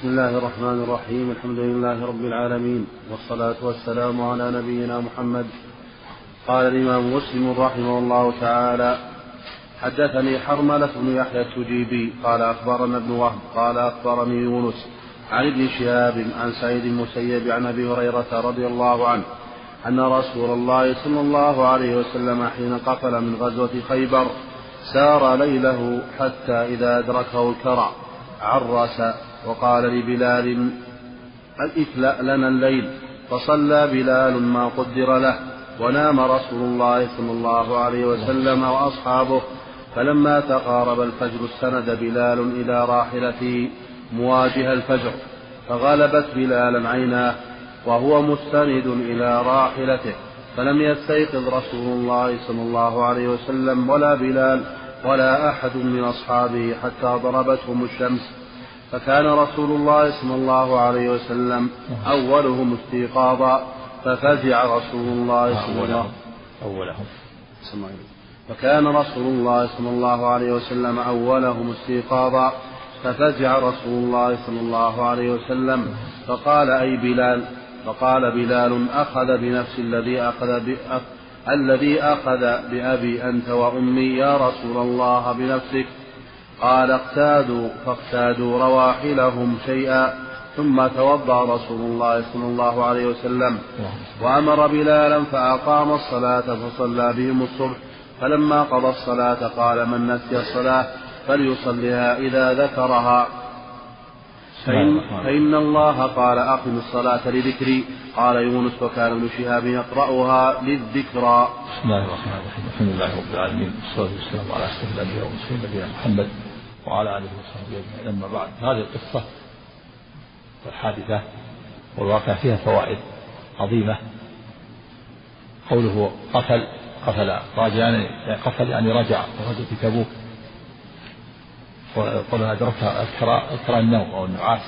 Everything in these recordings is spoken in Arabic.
بسم الله الرحمن الرحيم الحمد لله رب العالمين والصلاة والسلام على نبينا محمد. قال الإمام مسلم رحمه الله تعالى حدثني حرملة بن يحيى التجيبي قال أخبرنا ابن وهب قال أخبرني يونس عن ابن شهاب عن سعيد المسيب عن أبي هريرة رضي الله عنه أن رسول الله صلى الله عليه وسلم حين قفل من غزوة خيبر سار ليله حتى إذا أدركه الكرع عرس وقال لبلال افلأ لنا الليل. فصلى بلال ما قدر له ونام رسول الله صلى الله عليه وسلم وأصحابه. فلما تقارب الفجر استند بلال إلى راحلته مواجه الفجر فغلبت بلالا عيناه وهو مستند إلى راحلته. فلم يستيقظ رسول الله صلى الله عليه وسلم ولا بلال ولا أحد من أصحابه حتى ضربتهم الشمس. فكان رسول الله صلى الله عليه وسلم أولهم استيقاظا ففزع رسول الله صلى الله أولهم. فكان رسول الله صلى الله عليه وسلم أولهم استيقاظا ففزع رسول الله صلى الله عليه وسلم. فقال أي بلال؟ فقال بلال أخذ بنفس الذي أخذ الذي أخذ بأبي أنت وأمي يا رسول الله بنفسك. قال اقتادوا فاقتادوا رواحلهم شيئا ثم توضأ رسول الله صلى الله عليه وسلم. وأمر بلالا فأقام الصلاة فصلى بهم الصبح. فلما قضى الصلاة قال من نسي الصلاة فليصلها إذا ذكرها. فإن, فإن الله قال أقم الصلاة لذكري. قال يونس وكان ابن شهاب يقرأها للذكرى. بسم الله الرحمن الرحيم. الحمد لله رب العالمين. والصلاة والسلام على أشرف الأنبياء والمرسلين نبينا محمد. وعلى آله وصحبه أجمعين. أما بعد هذه القصة والحادثة والواقع فيها فوائد عظيمة. قوله قفل راجعا يعني قفل يعني رجع وغزوة تبوك. وقول أدركها الكراء الكراء النوم أو النعاس.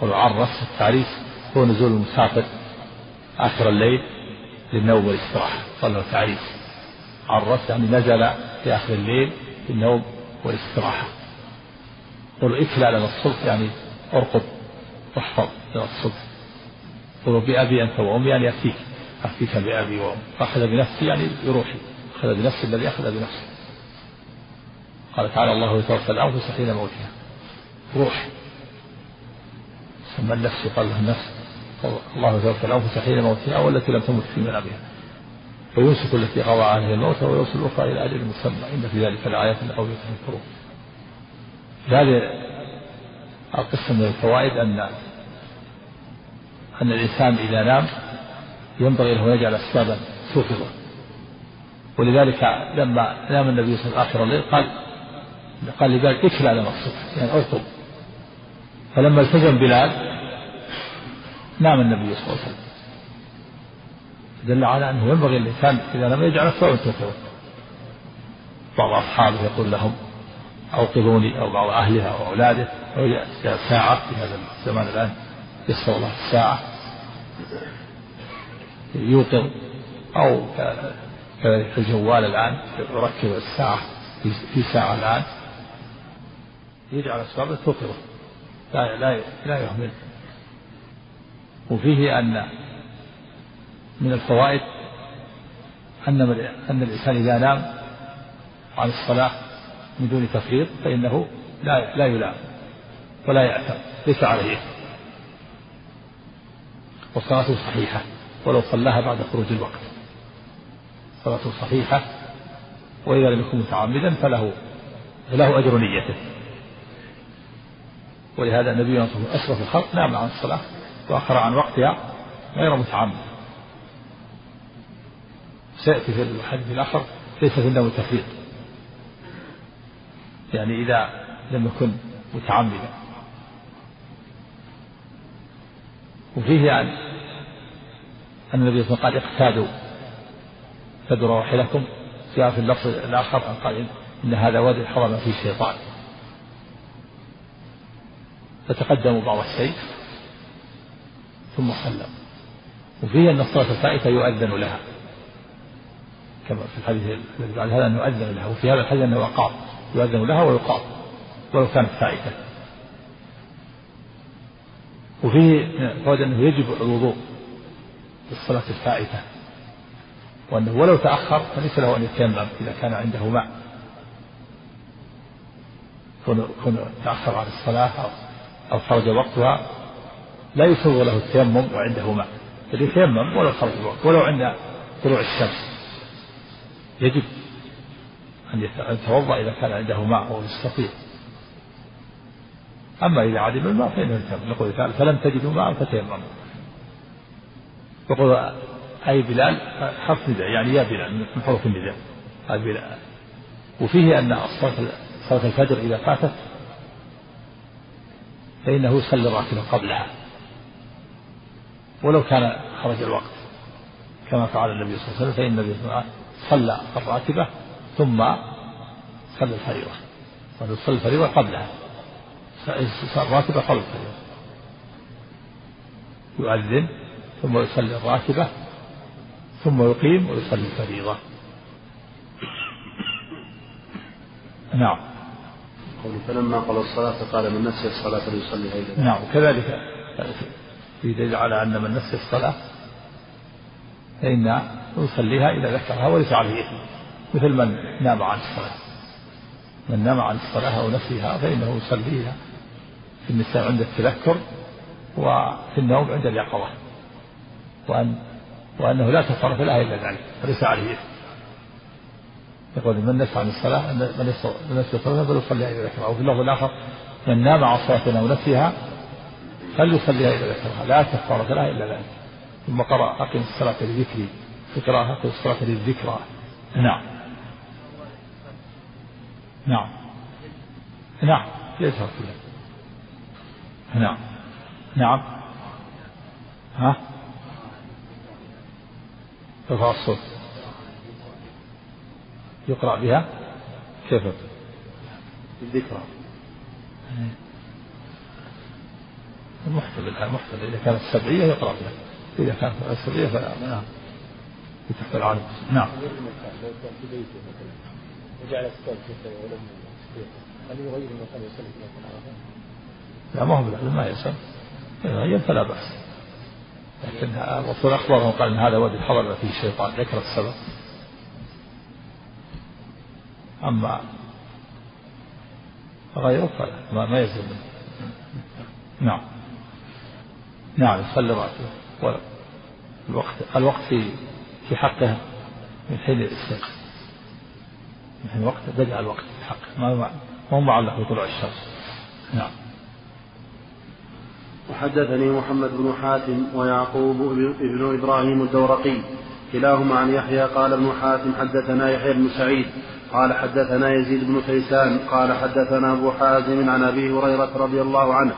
قول عرس التعريس هو نزول المسافر آخر الليل للنوم والاستراحة. له تعريس عرس يعني نزل في آخر الليل للنوم والاستراحة. قل اكلى لنا الصبح يعني ارقد واحفظ لنا الصبح. قل بأبي أنت وأمي يعني أفتيك أفتيك بأبي وأمي. أخذ بنفسي يعني بروحي. أخذ بنفسي الذي أخذ بنفسي قال تعالى الله يتوفى الأنفس حين موتها. روح. ثم النفس يقال له النفس. الله يتوفى الأنفس حين موتها والتي لم تمت في منامها. ويمسك التي قضى عليها الموت ويوصل الأخرى إلى أجل مسمى. إن في ذلك لآية لقوم يتفكرون هذه القصة من الفوائد أن أن الإنسان إذا نام ينبغي له أن يجعل أسبابا توقظه ولذلك لما نام النبي صلى الله عليه وسلم آخر الليل قال قال لبلال اكلى لنا الصبح يعني ارقب فلما التزم بلال نام النبي صلى الله عليه وسلم. دل على أنه ينبغي الإنسان إذا لم يجعل اسبابا توقظه بعض أصحابه يقول لهم أوقظوني أو بعض أهلها أو اولاده أو ساعة في هذا الزمان الآن. يسر الله الساعة. يوقظ أو كذلك الجوال الآن. يركب الساعة في ساعة الآن. يجعل اسبابه توقظه. لا لا لا يهمل. وفيه أن من الفوائد أن أن الإنسان إذا نام عن الصلاة من دون تفريط فإنه لا لا يلام ولا يأثم ليس عليه. والصلاة صحيحة ولو صلاها بعد خروج الوقت. صلاة صحيحة وإذا لم يكن متعمدا فله فله أجر نيته. ولهذا النبي صلى الله عليه وسلم أشرف الخلق نام عن الصلاة وأخر عن وقتها غير متعمد. سيأتي في الحديث الآخر ليس في النوم تفريط يعني إذا لم يكن متعمدا. وفيه عن أن النبي صلى الله عليه وسلم قال اقتادوا. فدوا رواحلكم جاء في اللفظ الآخر قال إن هذا وادي حرم فيه شيطان. فتقدموا بعض السيف. ثم صلوا وفيه أن الصلاة الفائتة يؤذن لها. كما في الحديث الذي بعد هذا أنه يؤذن لها وفي هذا الحديث أنه أقام. يؤذن لها ويقام. ولو كانت فائتة وفيه فوائد أنه يجب الوضوء للصلاة الفائتة. وأنه ولو تأخر فليس له أن يتيمم إذا كان عنده ماء. كن تأخر عن الصلاة أو خرج وقتها لا يسوغ له التيمم وعنده ماء. بل يتيمم ولو خرج الوقت ولو عند طلوع الشمس. يجب أن يتوضأ إذا كان عنده ماء ويستطيع أما إذا عدم الماء فإنه يقول تعالى فلم تجدوا ماء فتيمموا. يقول أي بلال حرف نداء يعني يا بلال من حروف النداء. وفيه أن صلاة الفجر إذا فاتت فإنه يصلي الراتبة قبلها. ولو كان خرج الوقت كما فعل النبي صلى الله عليه وسلم فإن النبي صلى الله عليه وسلم صلى الراتبة ثم صلى الفريضة. صلى الفريضة قبلها. الراتبة قبل الفريضة. يؤذن ثم يصلي الراتبة ثم يقيم ويصلي الفريضة. نعم. فلما قضى الصلاة قال من نسي الصلاة فليصليها إلى نعم. وكذلك في دليل على أن من نسي الصلاة فإن يصليها إذا ذكرها وليس عليه إثم. مثل من نام عن الصلاة. من نام عن الصلاة أو نسيها فإنه يصليها. في النساء عند التذكر وفي النوم عند اليقظة. وأن وأنه لا تصرف لها إلا ذلك. وليس عليه إثم. يقول من نسى عن الصلاة من نسي الصلاة فليصليها إذا ذكرها. وفي اللفظ الآخر من نام عن صلاة أو نسيها فليصليها إذا ذكرها. لا كفارة لها إلا ذلك. ثم قرأ أقم الصلاة لذكري. في قراءة أقم الصلاة للذكرى. نعم. نعم. نعم. يجهر فيها نعم. نعم. ها؟ رفع الصوت يقرأ بها؟ كيف؟ الذكرى محتمل محتمل إذا كانت سبعية يقرأ بها. إذا كانت سبعية فلا. نعم. في تحت العالم نعم. وجعل هل يغير المكان لا ما هو ما يسأل. يغير فلا بأس. لكن الرسول أخبرهم قال إن هذا وادي حضر فيه الشيطان ذكر السبب. أما غيره فلا ما, ما يلزم نعم. نعم يصلي راتبه. الوقت الوقت في في حقه من حين الإسلام من حين الوقت بدأ الوقت في حقه ما هو معلق بطلوع الشمس نعم. وحدثني محمد بن حاتم ويعقوب ابن إبراهيم الدورقي. كلاهما عن يحيى قال ابن حاتم حدثنا يحيى بن سعيد. قال حدثنا يزيد بن كيسان. قال حدثنا أبو حازم عن أبي هريرة رضي الله عنه.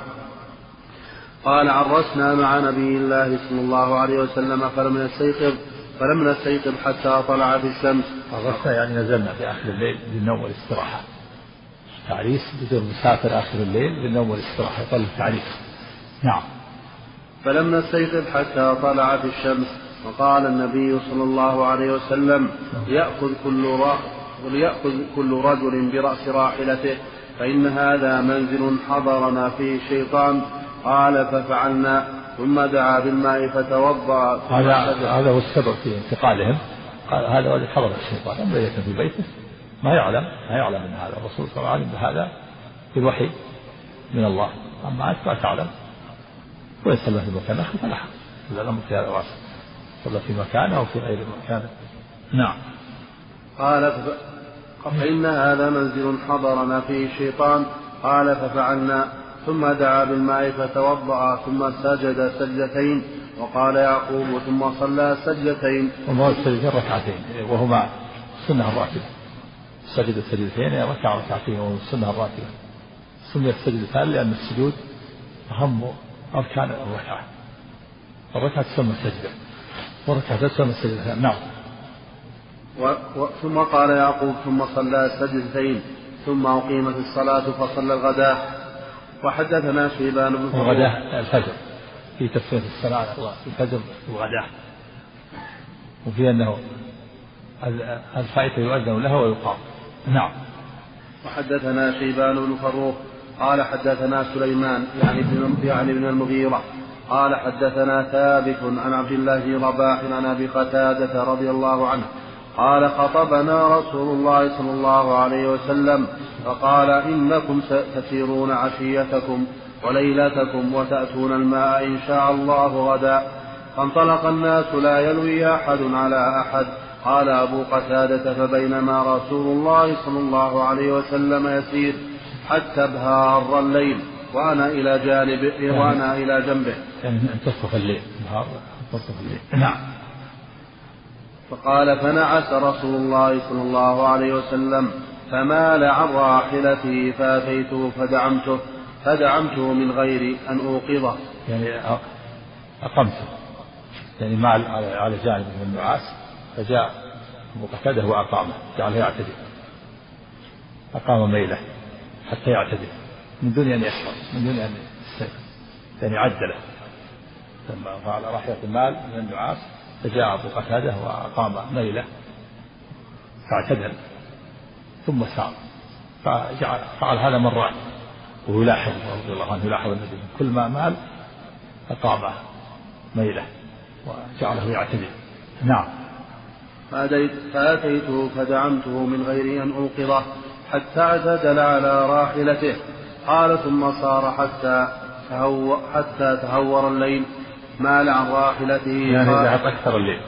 قال عرسنا مع نبي الله صلى الله عليه وسلم فلم نستيقظ فلم نستيقظ حتى طلعت الشمس. عرسنا يعني نزلنا في آخر الليل للنوم والاستراحه تعريس بدون مسافر آخر الليل للنوم والاستراحه يطلب تعريس نعم. فلم نستيقظ حتى طلعت الشمس. وقال النبي صلى الله عليه وسلم يأخذ كل وليأخذ كل رجل برأس راحلته فإن هذا منزل حضرنا فيه الشيطان. قال ففعلنا. ثم دعا بالماء فتوضأ. هذا هذا هو السبب في انتقالهم. قال هذا الذي حضر الشيطان. أما إذا كان في بيته. ما يعلم ما يعلم من هذا. الرسول صلى الله عليه وسلم بهذا بالوحي من الله. أما أنت ما تعلم. ويصلى في مكان آخر فلا حق الأمر في هذا واسع صلى في مكانه أو في غير مكانه. نعم. قال فإن هذا منزل حضرنا فيه الشيطان. قال ففعلنا. ثم دعا بالماء فتوضأ ثم سجد سجدتين وقال يعقوب ثم صلى سجدتين. وما السجدتين ركعتين وهما السنة الراتبة سجد السجدتين ركع ركعتين وهو السنة الراتبة سميت السجدتان لأن السجود أهم أركان الركعة. الركعة تسمى السجدة والركعة تسمى السجدة نعم. و... و... ثم قال يعقوب ثم صلى سجدتين ثم أقيمت الصلاة فصلى الغداء وحدثنا شيبان بن الغداء الفجر. في تسمية الصلاة الفجر والغداء وفي أنه الفائتة يؤذن لها ويقام. نعم. وحدثنا شيبان بن فروخ قال حدثنا سليمان يعني ابن يعني ابن المغيرة. قال حدثنا ثابت عن عبد الله بن رباح عن أبي قتادة رضي الله عنه. قال خطبنا رسول الله صلى الله عليه وسلم فقال إنكم تسيرون عشيتكم وليلتكم وتأتون الماء إن شاء الله غدا. فانطلق الناس لا يلوي أحد على أحد. قال أبو قتادة فبينما رسول الله صلى الله عليه وسلم يسير حتى ابهار الليل وأنا إلى جانب وأنا إلى جنبه. يعني تصف الليل. تصف الليل. نعم. فقال فنعس رسول الله صلى الله عليه وسلم فمال عن راحلته فأتيته فدعمته فدعمته من غير أن أوقظه. يعني أقمته. يعني مال على جانب من النعاس فجاء أبو قتادة وأقامه جعله يعتدل أقام ميله حتى يعتدل من دون أن يشعر من دون أن يعني عدله. ثم فعل راحلة المال من النعاس فجاء أبو قتادة وأقام ميله فاعتدل ثم سار. فجعل فعل هذا مرات وهو يلاحظ رضي الله عنه يلاحظ النبي كل ما مال أقام ميله وجعله يعتدل. نعم. فأتيته فدعمته من غير أن أوقظه حتى اعتدل على راحلته. قال ثم صار حتى تهور حتى تهور الليل. مال عن راحلته. يعني ذهب أكثر الليل.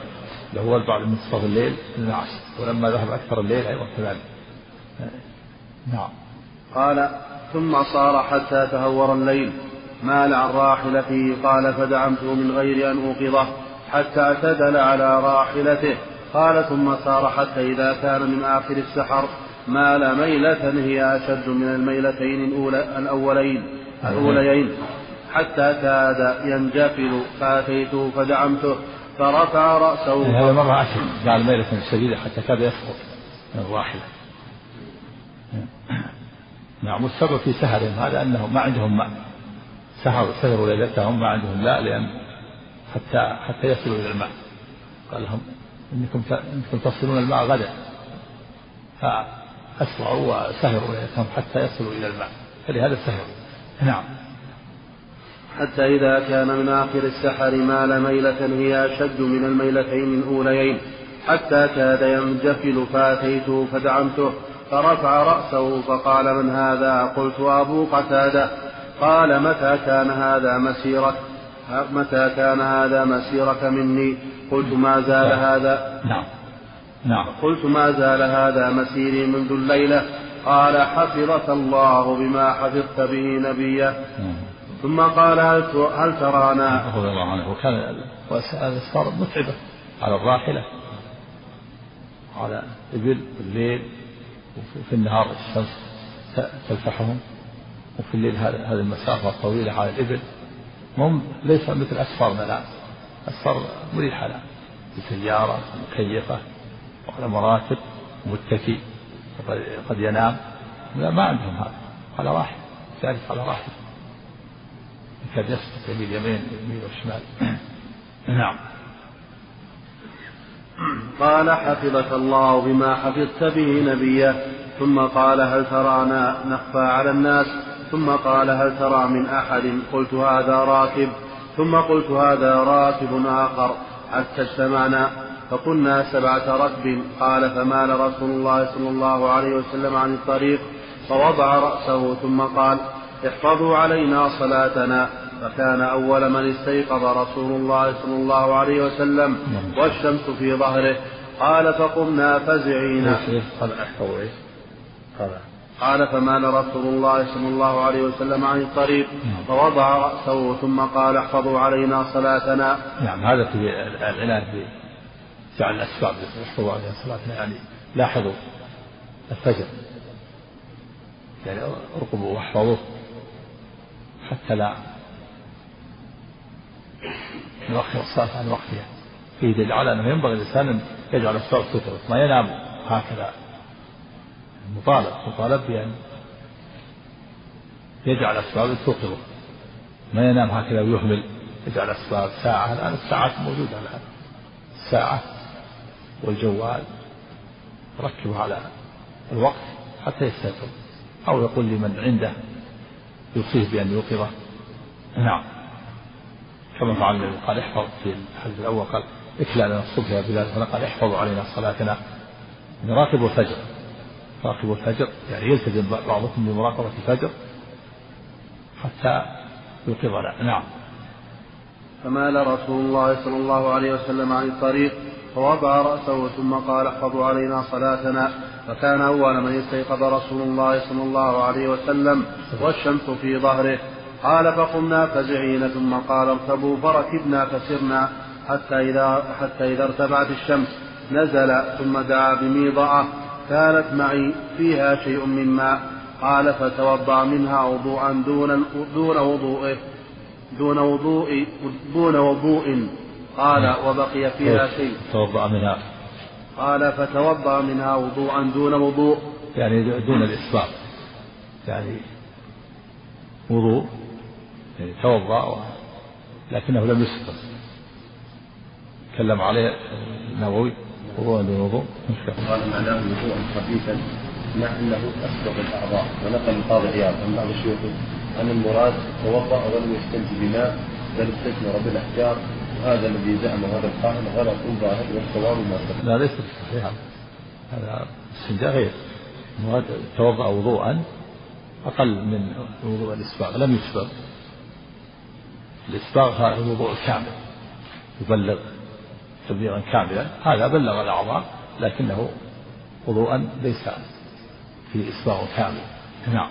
هو بعد منتصف الليل العصر. ولما ذهب أكثر الليل أيضا كذلك. نعم. قال ثم صار حتى تهور الليل. مال عن راحلته. قال فدعمته من غير أن أوقظه حتى اعتدل على راحلته. قال ثم سار حتى إذا كان من آخر السحر مال ميلة هي أشد من الميلتين الأولى الأولين. الأوليين. حتى كاد ينجفل فأتيته فدعمته فرفع رأسه. يعني هذا مرة أشد جعل ميلة شديدة حتى كاد يسقط. من الراحلة نعم والسبب في سهرهم هذا أنهم ما عندهم ماء. سهروا سهروا ليلتهم ما عندهم ماء لأن حتى حتى يصلوا إلى الماء. قال لهم إنكم إنكم تصلون الماء غدا. فأسرعوا وسهروا ليلتهم حتى يصلوا إلى الماء. فلهذا سهروا. نعم. حتى إذا كان من آخر السحر مال ميلة هي أشد من الميلتين الأوليين. حتى كاد ينجفل فأتيته فدعمته فرفع رأسه فقال من هذا؟ قلت أبو قتادة. قال متى كان هذا مسيرك؟ متى كان هذا مسيرك مني؟ قلت ما زال نعم. هذا؟ نعم. نعم. قلت ما زال هذا مسيري منذ الليلة. قال حفظك الله بما حفظت به نبيه. نعم. ثم قال هل ترانا؟ رضي الله عنه. وكان الأسفار متعبة على الراحلة. على إبل بالليل وفي النهار الشمس تلفحهم. وفي الليل هذه المسافة الطويلة على الإبل. هم ليس مثل أسفارنا الآن أسفار مريحة الآن بسيارة مكيفة وعلى مراتب متكي قد ينام. لا ما عندهم هذا. على راحل. جالس على راحل. يكاد يسقط يمين يمين يمين والشمال نعم. قال حفظك الله بما حفظت به نبيه ثم قال هل ترانا نخفى على الناس؟ ثم قال هل ترى من أحد؟ قلت هذا راكب. ثم قلت هذا راكب آخر حتى اجتمعنا. فكنا سبعة ركب. قال فمال رسول الله صلى الله عليه وسلم عن الطريق؟ فوضع رأسه ثم قال احفظوا علينا صلاتنا. فكان أول من استيقظ رسول الله صلى الله عليه وسلم والشمس في ظهره. قال فقمنا فزعين قال احفظوا إيش؟ قال. قال فمال رسول الله صلى الله عليه وسلم عن الطريق نعم. فوضع رأسه ثم قال احفظوا علينا صلاتنا. نعم هذا في العناية جعل الأسباب. احفظوا علينا صلاتنا. يعني لاحظوا الفجر. يعني ارقبوا واحفظوه. حتى لا. نؤخر الصلاة عن وقتها فيه دليل على أنه ينبغي الإنسان أن يجعل الصلاة سترة. ما ينام هكذا. مطالب مطالب بأن يجعل أسباب توقظه ما ينام هكذا ويهمل. يجعل أسباب ساعة. الآن الساعات موجودة الآن. الساعة والجوال ركبه على الوقت حتى يستيقظ أو يقول لمن عنده يوصيه بأن يوقظه. نعم. كما فعل النبي قال احفظ في الحديث الأول قال اكلى لنا الصبح يا بلال. قال احفظوا علينا صلاتنا. نراقب الفجر. راقبوا الفجر. يعني يلتزم بعضكم بمراقبة الفجر حتى يوقظنا. نعم. فمال رسول الله صلى الله عليه وسلم عن الطريق فوضع رأسه ثم قال احفظوا علينا صلاتنا. فكان أول من استيقظ رسول الله صلى الله عليه وسلم والشمس في ظهره. قال فقمنا فزعين ثم قال اركبوا فركبنا فسرنا حتى إذا حتى إذا ارتفعت الشمس. نزل ثم دعا بميضعة كانت معي فيها شيء من ماء. قال فتوضأ منها وضوءا دون دون وضوئه دون وضوء دون وضوء. قال وبقي فيها شيء. توضأ منها. قال فتوضأ منها وضوءا دون وضوء. يعني دون الإسباق يعني وضوء. يعني توضأ لكنه لم يسبق تكلم عليه النووي وضوء دون وضوء. قال معناه وضوءا خفيفا مع انه اسبق الأعضاء. ونقل القاضي عياض عن بعض الشيوخ. أن المراد توضأ ولم يستنجي بماء بل استثمر بالأحجار. وهذا الذي زعمه هذا القائل غلط ظاهر والصواب ما. لا ليس صحيحا. هذا استنجاء غير. توضا وضوءا أقل من وضوء الإسباغ. لم يسبق الإسباغ هذا الوضوء الكامل. يبلغ تبليغا كاملا. هذا بلغ الأعضاء لكنه وضوءا ليس فيه إسباغ كامل. نعم.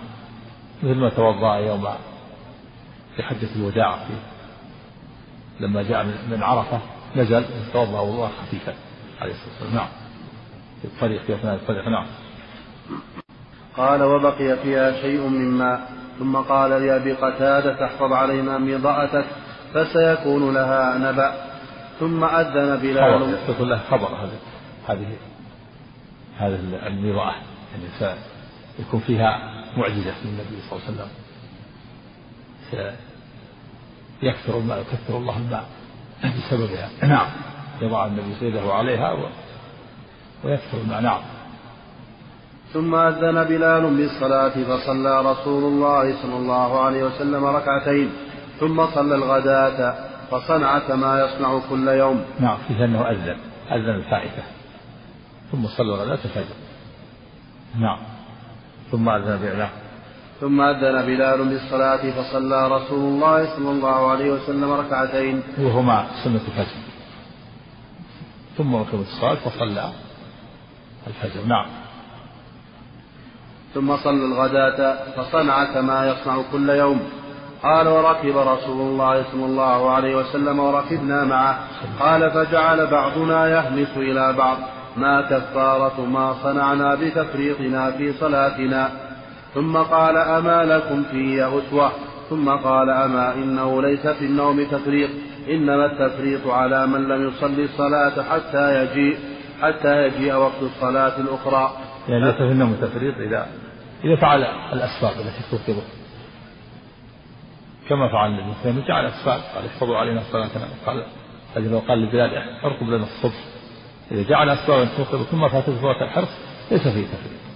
مثل ما توضأ يوم في حجة الوداع في لما جاء من عرفة نزل توضأ وضوءا خفيفا عليه الصلاة والسلام. نعم. في الطريق في أثناء الطريق. نعم. قال وبقي فيها شيء من ماء ثم قال لأبي قتادة احفظ علينا مضاءتك فسيكون لها نبأ. ثم أذن بلال. يقول له خبر هذه هذه هذه المضاءة يعني سيكون فيها معجزة للنبي صلى الله عليه وسلم. يكثر الماء يكثر الله الماء بسببها نعم. يضع النبي سيده عليها و... ويكثر الماء نعم. ثم أذن بلال بالصلاة فصلى رسول الله صلى الله عليه وسلم ركعتين ثم صلى الغداة فصنع كما يصنع كل يوم. نعم. فيه أنه أذن أذن الفائتة ثم صلى غداة الفجر نعم. ثم أذن بلال ثم أذن بلال بالصلاة فصلى رسول الله صلى الله عليه وسلم ركعتين. وهما سنة الفجر. ثم ركب الصلاة فصلى الفجر. نعم. ثم صلى الغداة فصنع كما يصنع كل يوم. قال وركب رسول الله صلى الله عليه وسلم وركبنا معه. قال فجعل بعضنا يهمس إلى بعض. ما كفارة ما صنعنا بتفريطنا في صلاتنا. ثم قال أما لكم في أسوة. ثم قال أما إنه ليس في النوم تفريط. إنما التفريط على من لم يصلي الصلاة حتى يجيء حتى يجيء وقت الصلاة الأخرى. يعني ليس في النوم تفريط إذا إذا فعل الأسباب التي توقظه كما فعل النبي صلى الله جعل أسباب قال احفظوا علينا صلاتنا قال أجل وقال لبلال ارقب لنا الصبح. إذا جعل أسبابا توقظ ثم فاتته وقت الحرص ليس فيه تفريط.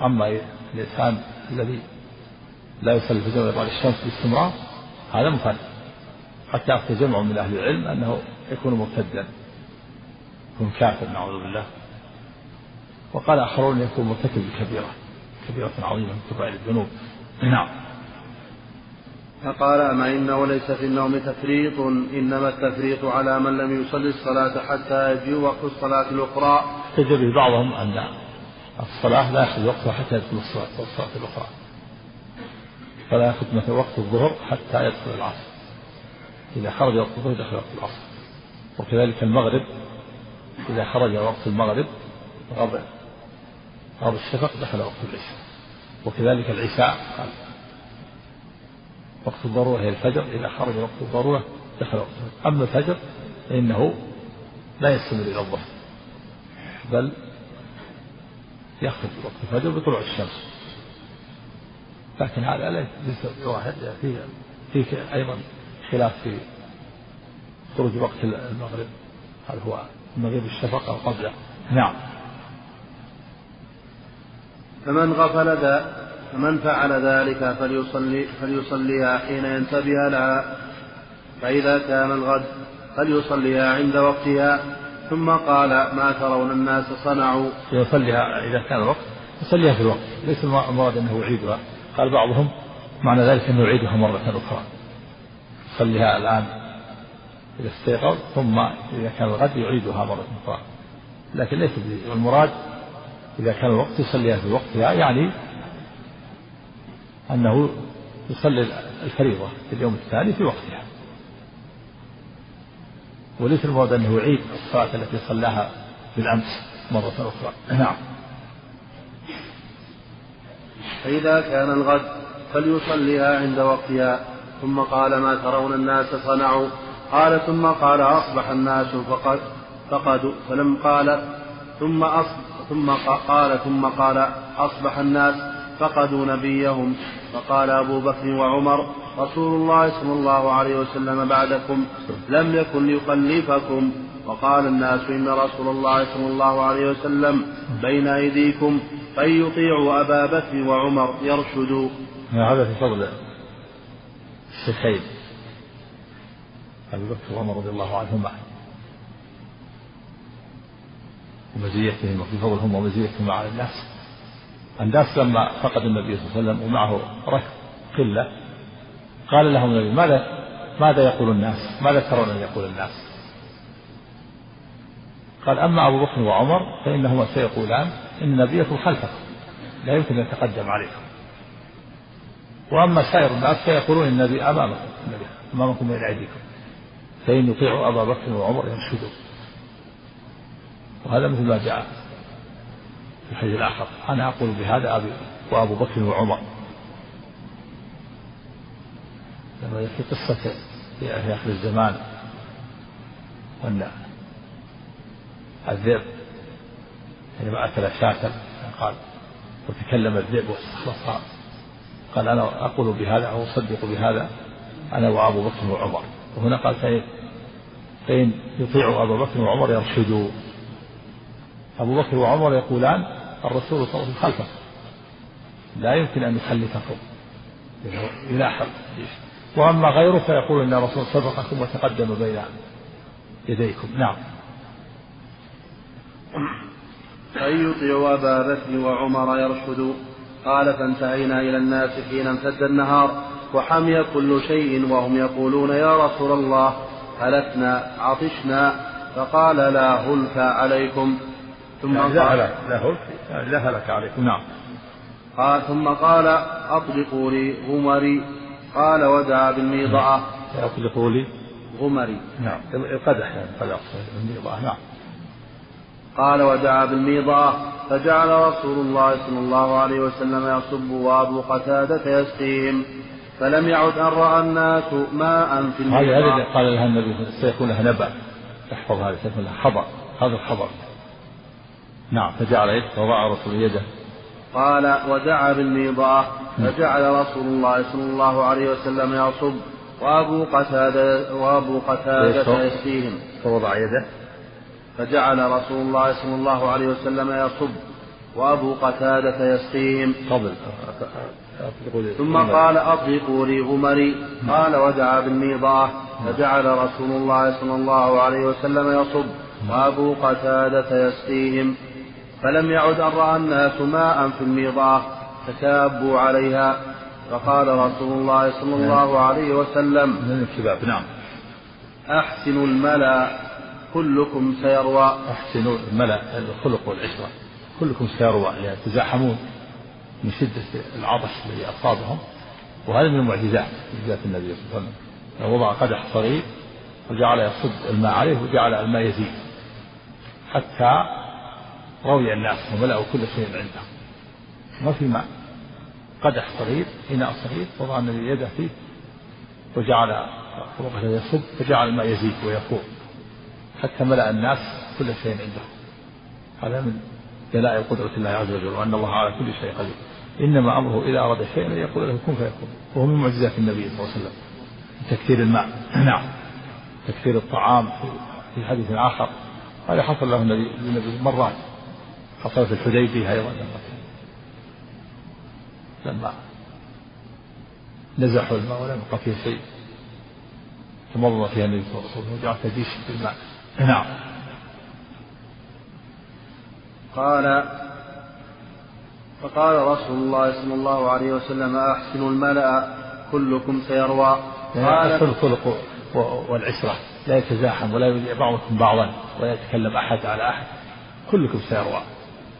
أما الإنسان الذي لا يصلي الفجر بعد الشمس باستمرار هذا مفرد. حتى أفتى جمع من أهل العلم أنه يكون مرتدا. يكون كافر نعوذ بالله. وقال آخرون يكون مرتكب بكبيرة كبيرة عظيمة من كبائر الذنوب. نعم. فقال أما إنه ليس في النوم تفريط إنما التفريط على من لم يصلي الصلاة حتى يجيء وقت الصلاة الأخرى. احتج به بعضهم أن الصلاة لا يأخذ وقتها حتى يدخل الصلاة الصلاة الأخرى. فلا يأخذ مثل وقت الظهر حتى يدخل العصر. إذا خرج وقت الظهر دخل وقت العصر. وكذلك المغرب إذا خرج وقت المغرب غاب غاب الشفق دخل وقت العشاء. وكذلك العشاء قال. وقت الضرورة هي الفجر إذا خرج وقت الضرورة دخل وقت الفجر. أما الفجر فإنه لا يستمر إلى الظهر. بل يخرج وقت الفجر بطلوع الشمس. لكن هذا ليس بواحد فيه فيه أيضا خلاف في خروج وقت المغرب. هل هو مغيب الشفق أو قبله نعم. فمن غفل ذا فمن فعل ذلك فليصلي فليصليها حين ينتبه لها. فإذا كان الغد فليصليها عند وقتها. ثم قال ما ترون الناس صنعوا. يصليها إذا كان الوقت يصليها في الوقت ليس المراد أنه يعيدها. قال بعضهم معنى ذلك أنه يعيدها مرة أخرى. يصليها الآن إذا استيقظ ثم إذا كان الغد يعيدها مرة أخرى. لكن ليس المراد إذا كان الوقت يصليها في وقتها يعني أنه يصلي الفريضة في اليوم الثاني في وقتها. وليس المراد أنه يعيد الصلاة التي صلاها بالأمس مرة أخرى. نعم. فإذا كان الغد فليصليها عند وقتها. ثم قال ما ترون الناس صنعوا. قال ثم قال أصبح الناس فقد فقد فلم قال ثم أصبح ثم قال ثم قال أصبح الناس فقدوا نبيهم. فقال أبو بكر وعمر رسول الله صلى الله عليه وسلم بعدكم لم يكن ليخلفكم وقال الناس إن رسول الله صلى الله عليه وسلم بين أيديكم فإن يطيعوا أبا بكر وعمر يرشدوا. هذا في فضل الشيخين. أبي بكر وعمر رضي الله عنهما. ومزيتهم وفي فضلهم ومزيتهم على الناس. الناس لما فقد النبي صلى الله عليه وسلم ومعه ركب قلة قال لهم النبي ماذا ماذا يقول الناس؟ ماذا ترون أن يقول الناس؟ قال أما أبو بكر وعمر فإنهما سيقولان إن نبيكم خلفكم لا يمكن أن يتقدم عليكم. وأما سائر الناس فيقولون النبي أمامكم النبي أمامكم بين أيديكم. فإن يطيعوا أبا بكر وعمر يرشدوا وهذا مثل ما جاء في الحديث الآخر. أنا أقول بهذا أبي وأبو بكر وعمر. لما في قصة في آخر الزمان أن الذئب حينما أكل شاة قال وتكلم الذئب واستخلصها قال أنا أقول بهذا أو أصدق بهذا أنا وأبو بكر وعمر. وهنا قال فإن فإن يطيعوا أبا بكر وعمر يرشدوا. أبو بكر وعمر يقولان الرسول صلى الله عليه وسلم خلفه. لا يمكن أن يخلفكم يلاحق وأما غيره فيقول إن الرسول سبقكم وتقدم بين يديكم. نعم. أن يطيعوا أبا بكر وعمر يرشدوا قال فانتهينا إلى الناس حين امتد النهار وحمي كل شيء وهم يقولون يا رسول الله هلكنا عطشنا. فقال لا هلك عليكم. ثم لا قال لا هلك لا هلك عليكم. نعم. قال ثم قال أطلقوا لي غمري. قال ودعا بالميضعة أطلقوا لي غمري. نعم. القدح يعني قدح الميضعة نعم. قال ودعا بالميضعة فجعل رسول الله صلى الله عليه وسلم يصب وأبو قتادة يسقيهم. فلم يعد أن رأى الناس ماء في الميضعة هذه قال لها النبي سيكون لها نبأ. تحفظ هذا سيكون لها خبر. هذا الخبر. نعم. فجعل يده وضع رسول يده. قال ودعا بالميضعة فجعل رسول الله صلى الله عليه وسلم يصب وأبو قتادة وأبو قتادة يسقيهم فوضع يده. فجعل رسول الله صلى الله عليه وسلم يصب وأبو قتادة يسقيهم قبل ثم قال أطلقوا لي غمري قال ودعا بالميضعة فجعل رسول الله صلى الله عليه وسلم يصب وأبو قتادة يسقيهم فلم يعد أن رأى الناس ماء في الميضعة تكابوا عليها. فقال رسول الله صلى الله عليه وسلم من الكباب نعم. أحسنوا الملأ كلكم سيروى. أحسنوا الملأ الخلق والعشرة كلكم سيروى يعني يتزاحمون من شدة العطش الذي أصابهم. وهذا من المعجزات معجزات النبي صلى الله عليه وسلم. وضع قدح صغير وجعل يصب الماء عليه وجعل الماء يزيد حتى روي الناس وملأوا كل شيء عندهم ما في ماء. قدح صغير إناء صغير وضع النبي يده فيه وجعل وقت يصب فجعل الماء يزيد ويفور حتى ملأ الناس كل شيء عندهم هذا من دلائل قدرة الله عز وجل وأن الله على كل شيء قدير. إنما أمره إذا أراد شيئا أن يقول له كن فيكون. وهو من معجزات النبي صلى الله عليه وسلم. تكثير الماء. نعم. تكثير الطعام في حديث آخر. هذا حصل له النبي مرات. حصل في الحديبية أيضا. لما نزحوا الماء ولم يبقى فيه شيء. تمضى فيها النبي صلى الله عليه وسلم وجعل تديش في الماء نعم. قال فقال رسول الله صلى الله عليه وسلم أحسن الملأ كلكم سيروى. قال الخلق والعشرة. لا يتزاحم ولا يبيع بعضكم بعضا ولا يتكلم أحد على أحد. كلكم سيروى.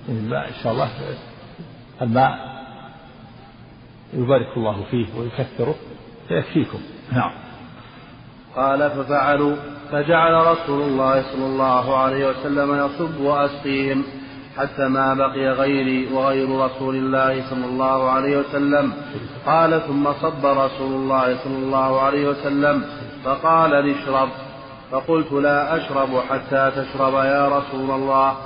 الماء إن شاء الله الماء يبارك الله فيه ويكثره فيكفيكم. نعم. قال ففعلوا. فجعل رسول الله صلى الله عليه وسلم يصب وأسقيهم حتى ما بقي غيري وغير رسول الله صلى الله عليه وسلم. قال ثم صب رسول الله صلى الله عليه وسلم. فقال لاشرب فقلت لا أشرب حتى تشرب يا رسول الله.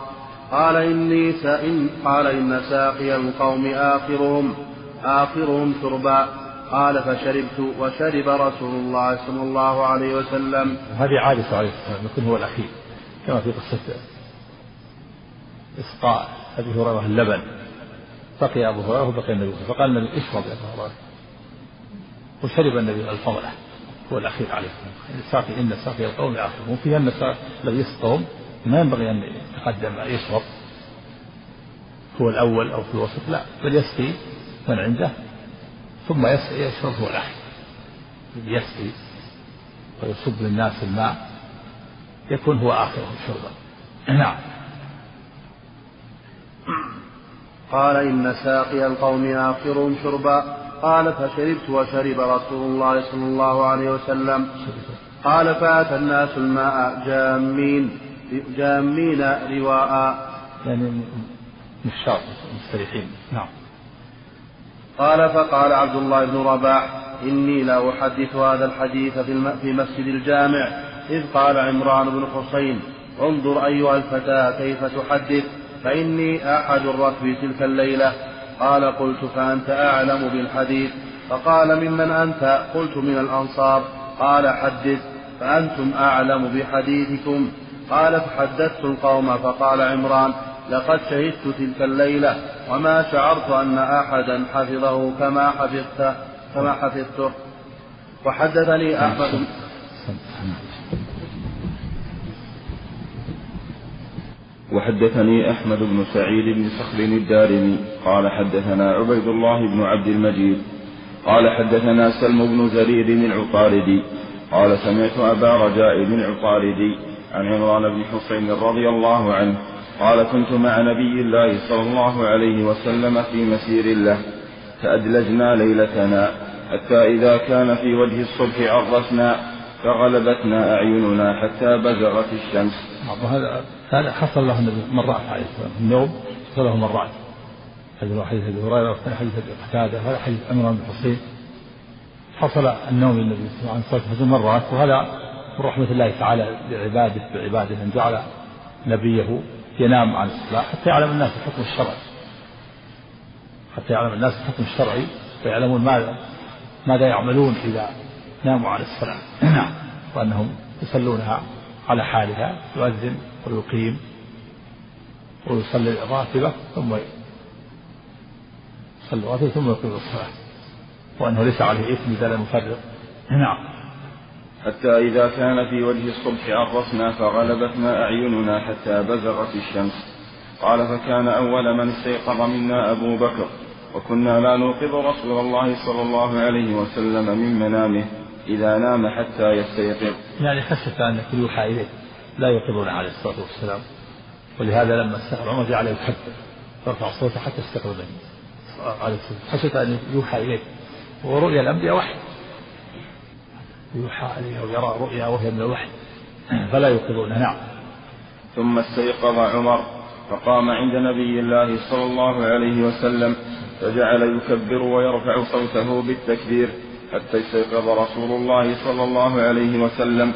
قال إني سإن قال إن ساقي القوم آخرهم. آخرهم شربا. قال فشربت وشرب رسول الله صلى الله عليه وسلم. هذه عادة عليه السلام يكون هو الأخير كما في قصة إسقاء أبي هريرة اللبن بقي أبو هريرة وبقي النبي فقال النبي اشرب يا أبو هريرة. وشرب النبي الفضلة هو الأخير عليه. السلام ساقي إن ساقي القوم آخرهم وفي أن الذي يسقهم ما ينبغي أن يتقدم يشرب. هو الأول أو في الوسط لا. بل يسقي من عنده ثم يشرب هو الأخير يسقي ويصب للناس الماء يكون هو آخرهم شربا. نعم. قال إن ساقي القوم آخرهم شربا. قال فشربت وشرب رسول الله صلى الله عليه وسلم. قال فأتى الناس الماء جامين جامين رواء. يعني مشاط مستريحين نعم. قال فقال عبد الله بن رباح إني لا أحدث هذا الحديث في, في مسجد الجامع إذ قال عمران بن حسين انظر أيها الفتى كيف تحدث فإني أحد الركب تلك الليلة. قال قلت فأنت أعلم بالحديث. فقال ممن أنت؟ قلت من الأنصار. قال حدث فأنتم أعلم بحديثكم. قال فحدثت القوم فقال عمران لقد شهدت تلك الليلة وما شعرت أن أحدا حفظه كما حفظته كما حفظته. وحدثني أحمد وحدثني أحمد بن سعيد بن صخر الدارمي قال حدثنا عبيد الله بن عبد المجيد قال حدثنا سلم بن زرير العطاردي قال سمعت أبا رجاء بن العطاردي عن عمران بن حسين رضي الله عنه قال كنت مع نبي الله صلى الله عليه وسلم في مسير له فأدلجنا ليلتنا حتى إذا كان في وجه الصبح عرسنا فغلبتنا أعيننا حتى بزغت الشمس. هذا هذا حصل له النبي مرات عليه السلام النوم حصل له مرات. هذا حديث أبي هريرة حديث أبي قتادة هذا حديث عمران بن حصين حصل النوم للنبي صلى الله عليه وسلم مرات وهذا من رحمة الله تعالى لعباده بعباده أن جعل نبيه ينام عن الصلاة حتى يعلم الناس الحكم الشرعي. حتى يعلم الناس الحكم الشرعي ويعلمون ماذا ماذا يعملون إذا ناموا عن الصلاة. نعم وأنهم يصلونها على حالها يؤذن ويقيم ويصلي الراتبة ثم يصلي الراتبة ثم يقيم الصلاة. وأنه ليس عليه إثم إذا لم يفرق. نعم. حتى إذا كان في وجه الصبح عرفنا فغلبتنا أعيننا حتى بزغت الشمس. قال فكان أول من استيقظ منا أبو بكر وكنا لا نوقظ رسول الله صلى الله عليه وسلم من منامه إذا نام حتى يستيقظ. يعني خشية أن يوحى إليه لا يوقظون عليه الصلاة والسلام ولهذا لما استيقظ عمر جعل يكبر يرفع صوته حتى استيقظ النبي عليه الصلاة خشية أن يوحى إليه. ورؤيا الأنبياء وحي يوحى عليه أو يرى رؤيا وهي من الوحي فلا يوقظونه. نعم. ثم استيقظ عمر فقام عند نبي الله صلى الله عليه وسلم فجعل يكبر ويرفع صوته بالتكبير حتى استيقظ رسول الله صلى الله عليه وسلم.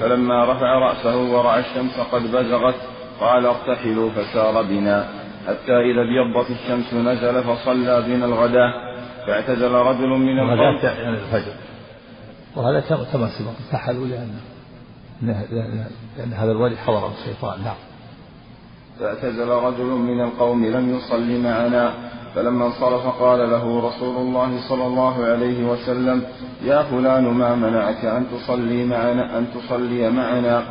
فلما رفع رأسه ورأى الشمس قد بزغت قال ارتحلوا فسار بنا. حتى إذا ابيضت الشمس نزل فصلى بنا الغداة فاعتزل رجل من القوم. يعني الفجر. وهذا كما سبق. ارتحلوا لأن لأن هذا الوادي حضره الشيطان. نعم. فاعتزل رجل من القوم لم يصل معنا فلما انصرف قال له رسول الله صلى الله عليه وسلم يا فلان ما منعك أن تصلي معنا أن تصلي معنا؟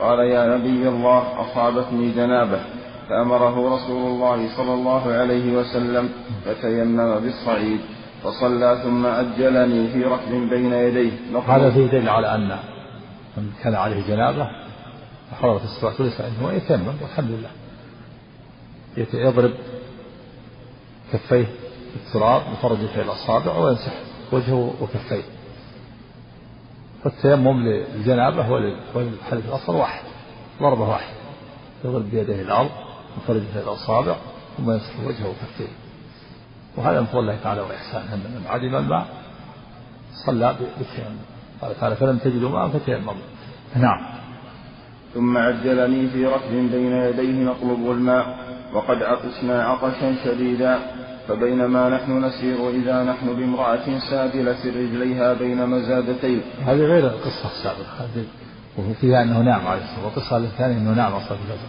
قال يا نبي الله أصابتني جنابة. فأمره رسول الله صلى الله عليه وسلم فتيمم بالصعيد. فصلى ثم أجلني في ركب بين يديه. هذا فيه دليل على أن من كان عليه جنابة حضرت الصلاة وليس عنده يتيمم والحمد لله. يضرب كفيه بالتراب يفرج في الأصابع ويمسح وجهه وكفيه. فالتيمم للجنابة وللحدث الأصغر واحد ضربة واحدة يضرب بيديه الأرض يفرج في الأصابع ثم يمسح وجهه وكفيه. وهذا من فضل الله تعالى وإحسانه أن من عدم الماء صلى بالتيمم قال تعالى فلم تجدوا ماء فتيمموا. نعم. ثم عجلني في ركب بين يديه نطلب الماء وقد عطشنا عطشا شديدا فبينما نحن نسير إذا نحن بامرأة سادلة رجليها بين مزادتين. هذه غير القصة السابقة. هذه وفي فيها أنه نام عليه الصلاة والقصة الثانية أنه نام أصلا في الفجر.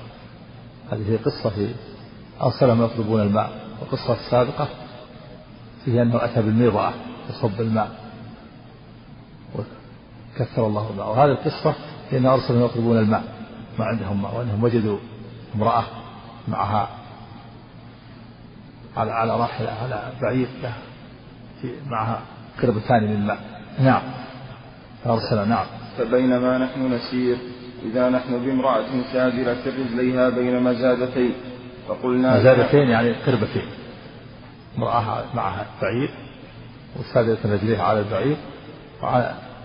هذه قصة في أرسلهم يطلبون الماء. والقصة السابقة فيها أنه أتى بالميضة يصب الماء. وكثر الله الماء. وهذه القصة هي أن أرسلهم يطلبون الماء. ما عندهم ماء وأنهم وجدوا امرأة معها على على راحلة على بعير معها قربتان من الماء. نعم. فأرسل نعم. فبينما نحن نسير إذا نحن بامرأة سادرة رجليها بين مزادتين فقلنا مزادتين يعني قربتين. امرأة معها بعير وسادرة رجليها على البعير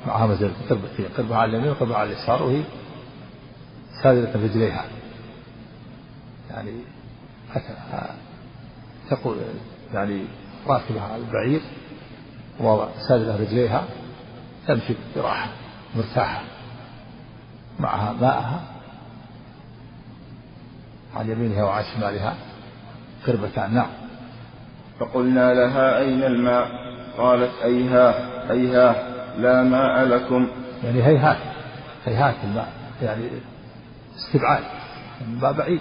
معها مزادة قربتين قربة على اليمين وقربة على اليسار وهي سادرة رجليها يعني تقول يعني راكبة على البعير وسادلة رجليها تمشي براحة مرتاحة معها ماءها عن يمينها وعن شمالها قربتان نعم. فقلنا لها أين الماء؟ قالت أيها أيها لا ماء لكم. يعني هيهات هيهات الماء يعني استبعاد الماء بعيد.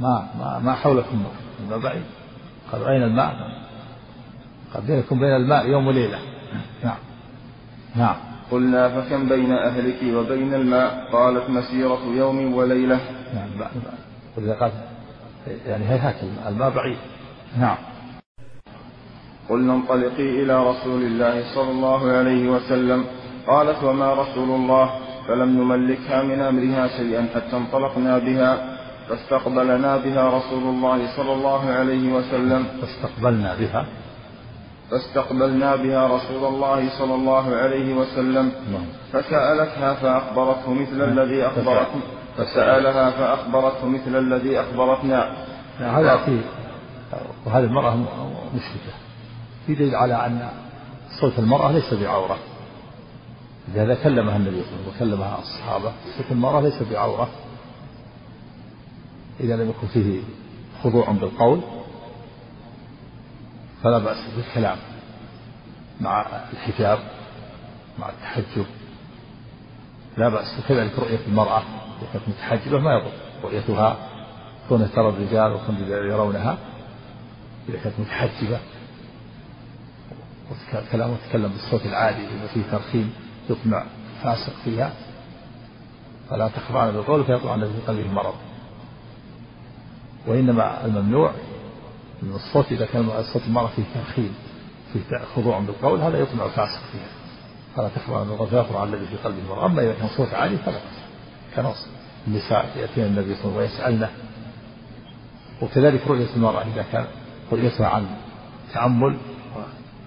ما ما ما حولكم الماء بعيد. قالوا أين الماء؟ قال بينكم بين الماء يوم وليلة. نعم. نعم. قلنا فكم بين أهلك وبين الماء؟ قالت مسيرة يوم وليلة. نعم ولذا قال يعني هيهات الماء بعيد. نعم. قلنا انطلقي إلى رسول الله صلى الله عليه وسلم. قالت وما رسول الله؟ فلم نملكها من أمرها شيئا حتى انطلقنا بها. فاستقبلنا بها رسول الله صلى الله عليه وسلم. فاستقبلنا بها. فاستقبلنا بها رسول الله صلى الله عليه وسلم. نعم. فسألتها فأخبرته مثل الذي أخبرتنا فسألها فأخبرته مثل الذي أخبرتنا. هذا في وهذه المرأة مشركة. في دليل على أن صوت المرأة ليس بعورة. لهذا كلمها النبي صلى الله عليه وسلم وكلمها الصحابة صوت المرأة ليس بعورة. إذا لم يكن فيه خضوع بالقول فلا بأس بالكلام مع الحجاب مع التحجب. لا بأس وكذلك رؤية المرأة إذا كانت متحجبة ما يضر. رؤيتها كونها ترى الرجال وكون يرونها إذا كانت متحجبة كلامه تكلم بالصوت العادي إذا فيه ترخيم يطمع فاسق فيها. فلا تخضعن بالقول فيطلع الذي في قلبه مرض وإنما الممنوع من الصوت إذا كان صوت المرأة فيه ترخيم فيه خضوع بالقول هذا يطمع فاسق فيها. فلا تخضعن بالقول فيطلع الذي في قلبه مرض أما إذا كان صوت عالي فلا كنص النساء يأتين النبي صلى الله عليه وسلم ويسألنه. وكذلك رؤية المرأة إذا كان رؤيتها عن تأمل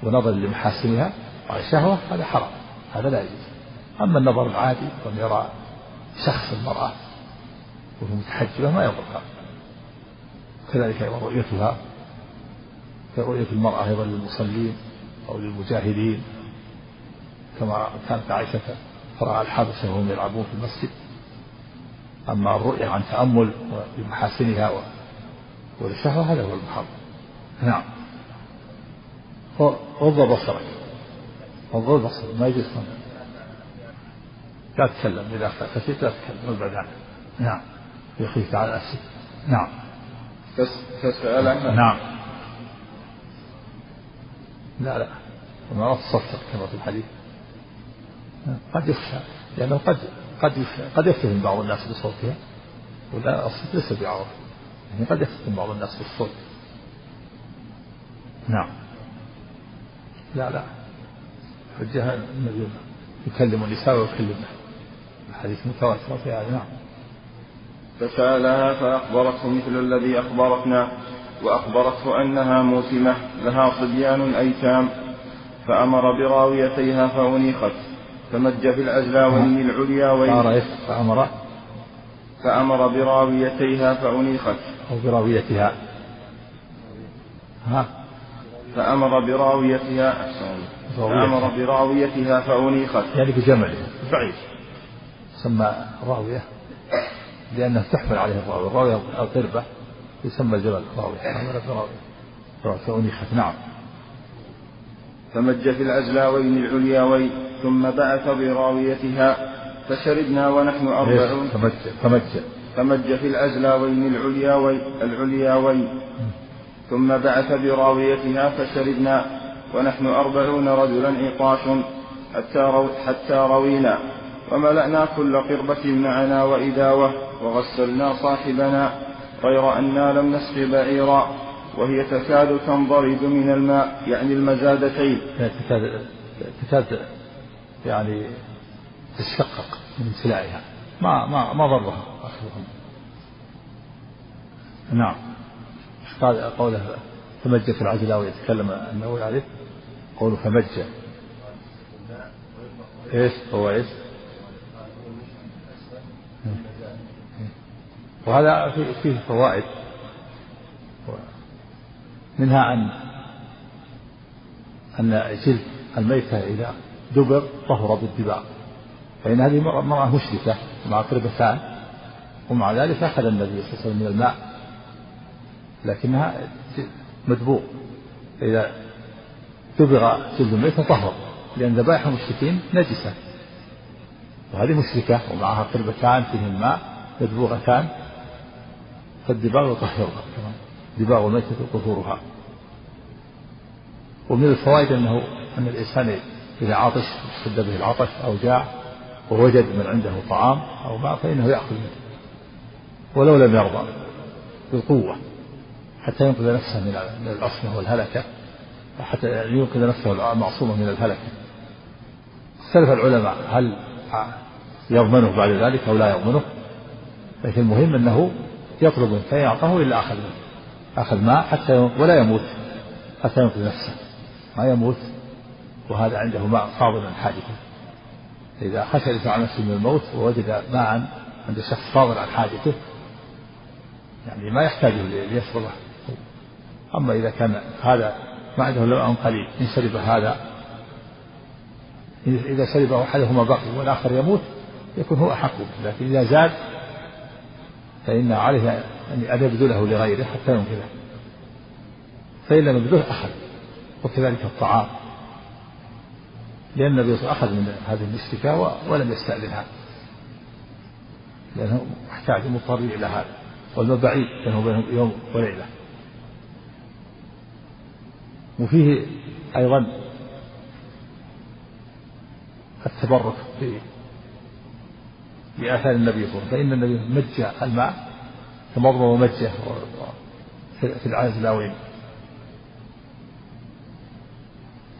ونظر لمحاسنها وعن شهوة هذا حرام هذا لا يجوز. أما النظر العادي وأن يرى شخص المرأة وهي متحجبة ما يضر. كذلك أيضا رؤيتها كرؤية المرأة أيضا للمصلين أو للمجاهدين. كما كانت عائشة ترى الحبشة وهم يلعبون في المسجد. أما الرؤية عن تأمل بمحاسنها وللشهوة هذا هو المحرم. نعم. غض بصرك. غض بصرك. ما يجوز لا تتكلم إذا خشيت لا تتكلم. ابعد عنه نعم. يخيف على نفسك نعم. فسألها نعم. لا لا. ما تصفق كما في الحديث. قد يخشى لأنه قد قد قد يفتهم بعض الناس بصوتها ولا الصوت ليس بعورة يعني قد يفتهم بعض الناس بالصوت. نعم. لا لا. حجها النبي يكلم النساء ويكلمه. الحديث متواتر في هذا نعم. فسألها فأخبرته مثل الذي أخبرتنا وأخبرته أنها موسمة لها صبيان أيتام فأمر براويتيها فأنيخت فمج في العزلاوين العلياوين فأمر. فأمر براويتيها فأنيخت. أو براويتها. ها؟ فأمر براويتها فأمر براويتها فأنيخت يعني بجمله بعيد. سمى راوية لأنها تحمل عليه الراوية. الراوية القربة يسمى الجبل راوية. فأمر براوية فأنيخت نعم. فمج في العزلاوين العلياوين ثم بعث براويتها فشربنا ونحن أربعون. فمج فمج فمج في العزلاوين العلياوين العلياوين. ثم بعث براويتها فشربنا ونحن أربعون رجلا عطاش حتى, رو حتى روينا وملأنا كل قربة معنا وإداوة وغسلنا صاحبنا غير أنا لم نسق بعيرا وهي تكاد تنضرب من الماء يعني المزادتين. تكاد تكاد يعني تشقق من سلائها ما ما ما ضرها نعم. قال قوله فمج في العجلاوي يتكلم النووي عليه قوله فمج إيش؟ هو إيش؟ وهذا فيه فوائد. منها أن أن جلد الميتة إذا دبر طهر بالدباغ فإن هذه امرأة مشركة مع قربتان ومع ذلك أخذ النبي صلى الله عليه وسلم من الماء. لكنها مدبوغ. إذا دبغ جلد الميتة طهر لأن ذبائح المشركين نجسة. وهذه مشركة ومعها قربتان فيهن ماء مدبوغتان فالدباغ يطهرها. دباغ الميتة طهورها. ومن الفوائد أنه أن الإنسان إذا عطش اشتد به العطش أو جاع ووجد من عنده طعام أو ماء فإنه يأخذ منه. ولو لم يرضى بالقوة. حتى ينقذ نفسه من العصمة والهلكة حتى ينقذ نفسه المعصومة من الهلكة. اختلف العلماء هل يضمنه بعد ذلك أو لا يضمنه؟ لكن المهم أنه يطلب منه فإن أعطاه إلا أخذ منه. أخذ ماء حتى ولا يموت حتى ينقذ نفسه. ما يموت وهذا عنده ماء فاضل عن حاجته إذا خشى الإنسان نفسه من الموت ووجد ماء عند شخص فاضل عن حاجته يعني ما يحتاجه ليشربه أما إذا كان هذا إلا ماء قليل إن شرب هذا إذا شرب أحدهما بقي والآخر يموت يكون هو أحق به لكن إذا زاد فإن عليه أن يبذله لغيره حتى ينقذه. فإن لم يبذله أخذ وكذلك الطعام. لأن النبي أخذ من هذه المشركة ولم يستأذنها. لأنه محتاج مضطر إلى هذا والماء بعيد بينه وبينهم يوم وليلة. وفيه أيضا التبرك بآثار النبي صلى الله عليه وسلم. فإن النبي مج الماء تمضمض ومجه في العازلاوين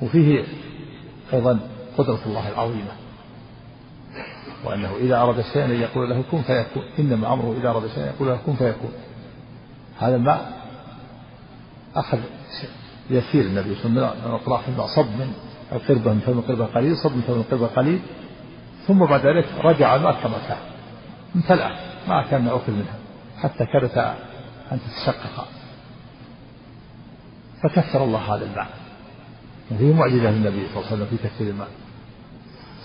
وفيه أيضا قدرة الله العظيمة. وأنه إذا أراد شيئا أن يقول له كن فيكون. إنما أمره إذا أراد شيئا يقول له كن فيكون. هذا الماء أخذ يسير النبي صلى الله عليه وسلم من أطراف صب من القربة من فم القربة قليل صب من فم القربة قليل. ثم بعد ذلك رجع الماء كما كان امتلأ ما كان أكل منها حتى كادت أن تتشقق. فكثر الله هذا الماء وفيه معجزة للنبي صلى الله عليه وسلم في تكثير الماء.